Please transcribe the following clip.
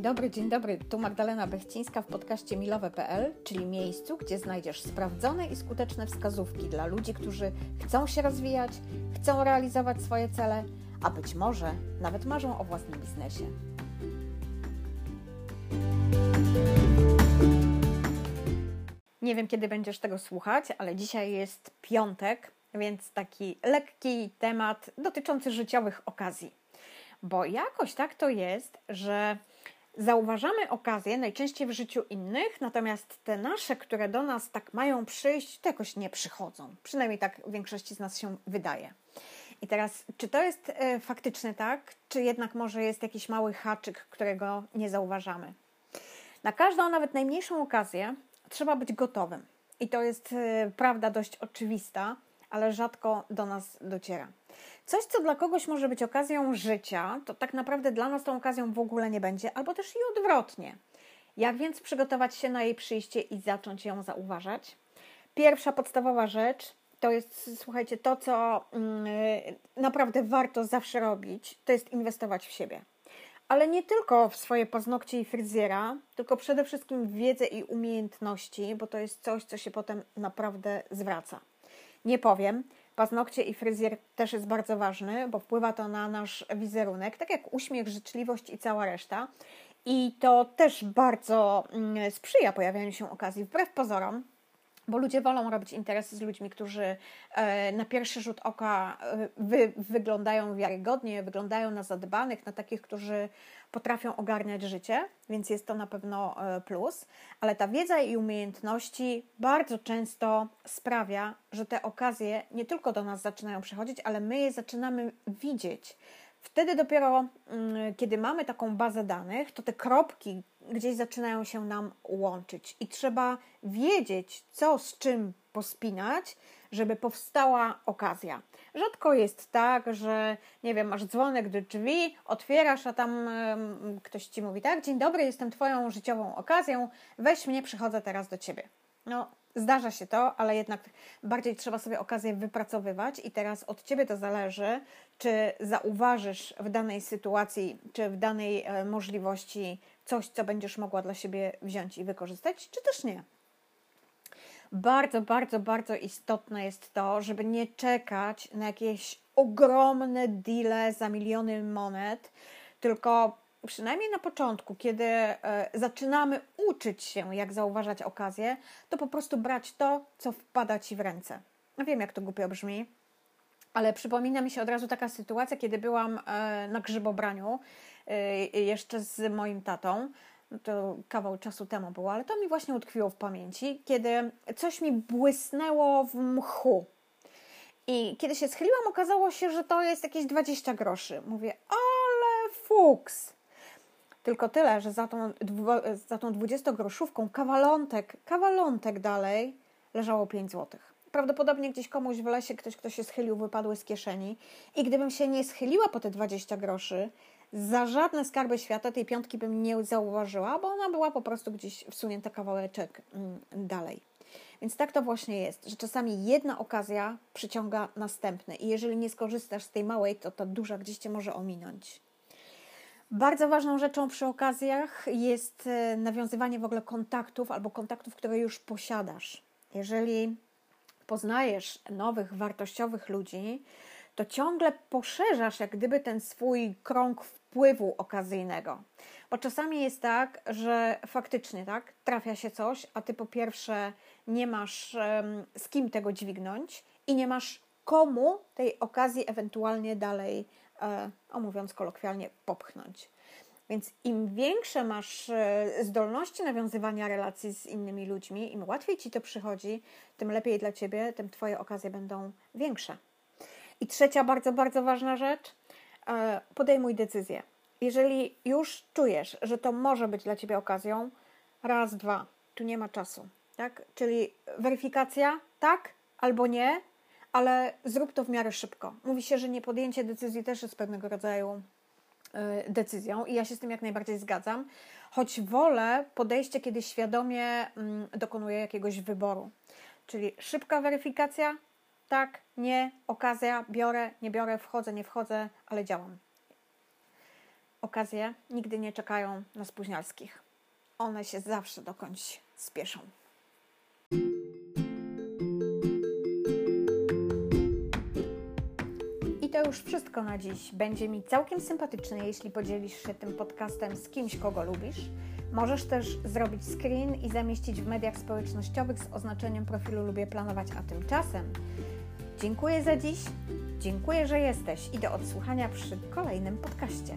Dobry, dzień dobry. Tu Magdalena Bechcińska w podcaście milowe.pl, czyli miejscu, gdzie znajdziesz sprawdzone i skuteczne wskazówki dla ludzi, którzy chcą się rozwijać, chcą realizować swoje cele, a być może nawet marzą o własnym biznesie. Nie wiem, kiedy będziesz tego słuchać, ale dzisiaj jest piątek, więc taki lekki temat dotyczący życiowych okazji. Bo jakoś tak to jest, że zauważamy okazje najczęściej w życiu innych, natomiast te nasze, które do nas tak mają przyjść, to jakoś nie przychodzą. Przynajmniej tak większości z nas się wydaje. I teraz, czy to jest e, faktycznie tak, czy jednak może jest jakiś mały haczyk, którego nie zauważamy? Na każdą, nawet najmniejszą okazję trzeba być gotowym. I to jest e, prawda dość oczywista, ale rzadko do nas dociera. Coś, co dla kogoś może być okazją życia, to tak naprawdę dla nas tą okazją w ogóle nie będzie, albo też i odwrotnie. Jak więc przygotować się na jej przyjście i zacząć ją zauważać? Pierwsza podstawowa rzecz to jest, słuchajcie, to, co yy, naprawdę warto zawsze robić, to jest inwestować w siebie. Ale nie tylko w swoje paznokcie i fryzjera, tylko przede wszystkim w wiedzę i umiejętności, bo to jest coś, co się potem naprawdę zwraca. Nie powiem, paznokcie i fryzjer też jest bardzo ważny, bo wpływa to na nasz wizerunek, tak jak uśmiech, życzliwość i cała reszta. I to też bardzo mm, sprzyja pojawianiu się okazji, wbrew pozorom, bo ludzie wolą robić interesy z ludźmi, którzy e, na pierwszy rzut oka e, wy, wyglądają wiarygodnie, wyglądają na zadbanych, na takich, którzy potrafią ogarniać życie, więc jest to na pewno e, plus, ale ta wiedza i umiejętności bardzo często sprawia, że te okazje nie tylko do nas zaczynają przychodzić, ale my je zaczynamy widzieć. Wtedy dopiero, mm, kiedy mamy taką bazę danych, to te kropki gdzieś zaczynają się nam łączyć i trzeba wiedzieć, co z czym pospinać, żeby powstała okazja. Rzadko jest tak, że nie wiem, masz dzwonek do drzwi, otwierasz, a tam ktoś ci mówi: Tak, dzień dobry, jestem Twoją życiową okazją, weź mnie, przychodzę teraz do ciebie. No, zdarza się to, ale jednak bardziej trzeba sobie okazję wypracowywać, i teraz od ciebie to zależy, czy zauważysz w danej sytuacji, czy w danej e, możliwości coś, co będziesz mogła dla siebie wziąć i wykorzystać, czy też nie. Bardzo, bardzo, bardzo istotne jest to, żeby nie czekać na jakieś ogromne deale za miliony monet, tylko przynajmniej na początku, kiedy e, zaczynamy uczyć się, jak zauważać okazję, to po prostu brać to, co wpada ci w ręce. No wiem, jak to głupio brzmi, ale przypomina mi się od razu taka sytuacja, kiedy byłam e, na grzybobraniu jeszcze z moim tatą. No to kawał czasu temu było, ale to mi właśnie utkwiło w pamięci, kiedy coś mi błysnęło w mchu. I kiedy się schyliłam, okazało się, że to jest jakieś 20 groszy. Mówię, ale fuks! Tylko tyle, że za tą, za tą 20-groszówką kawalątek, kawalątek dalej leżało 5 złotych. Prawdopodobnie gdzieś komuś w lesie ktoś, kto się schylił, wypadły z kieszeni. I gdybym się nie schyliła po te 20 groszy, za żadne skarby świata tej piątki bym nie zauważyła, bo ona była po prostu gdzieś wsunięta kawałeczek mm, dalej. Więc tak to właśnie jest, że czasami jedna okazja przyciąga następne i jeżeli nie skorzystasz z tej małej, to ta duża gdzieś cię może ominąć. Bardzo ważną rzeczą przy okazjach jest e, nawiązywanie w ogóle kontaktów albo kontaktów, które już posiadasz. Jeżeli poznajesz nowych, wartościowych ludzi, to ciągle poszerzasz jak gdyby ten swój krąg wpływu okazyjnego. Bo czasami jest tak, że faktycznie tak, trafia się coś, a ty po pierwsze nie masz um, z kim tego dźwignąć i nie masz komu tej okazji ewentualnie dalej, e, omówiąc kolokwialnie, popchnąć. Więc im większe masz e, zdolności nawiązywania relacji z innymi ludźmi, im łatwiej ci to przychodzi, tym lepiej dla ciebie, tym twoje okazje będą większe. I trzecia bardzo, bardzo ważna rzecz, podejmuj decyzję. Jeżeli już czujesz, że to może być dla ciebie okazją, raz, dwa, tu nie ma czasu. Tak? Czyli weryfikacja, tak albo nie, ale zrób to w miarę szybko. Mówi się, że nie podjęcie decyzji też jest pewnego rodzaju e, decyzją i ja się z tym jak najbardziej zgadzam, choć wolę podejście, kiedy świadomie mm, dokonuję jakiegoś wyboru. Czyli szybka weryfikacja, tak, nie, okazja, biorę, nie biorę, wchodzę, nie wchodzę, ale działam. Okazje nigdy nie czekają na spóźnialskich. One się zawsze dokądś spieszą. I to już wszystko na dziś. Będzie mi całkiem sympatyczne, jeśli podzielisz się tym podcastem z kimś, kogo lubisz. Możesz też zrobić screen i zamieścić w mediach społecznościowych z oznaczeniem profilu Lubię Planować, a tymczasem dziękuję za dziś, dziękuję, że jesteś i do odsłuchania przy kolejnym podcaście.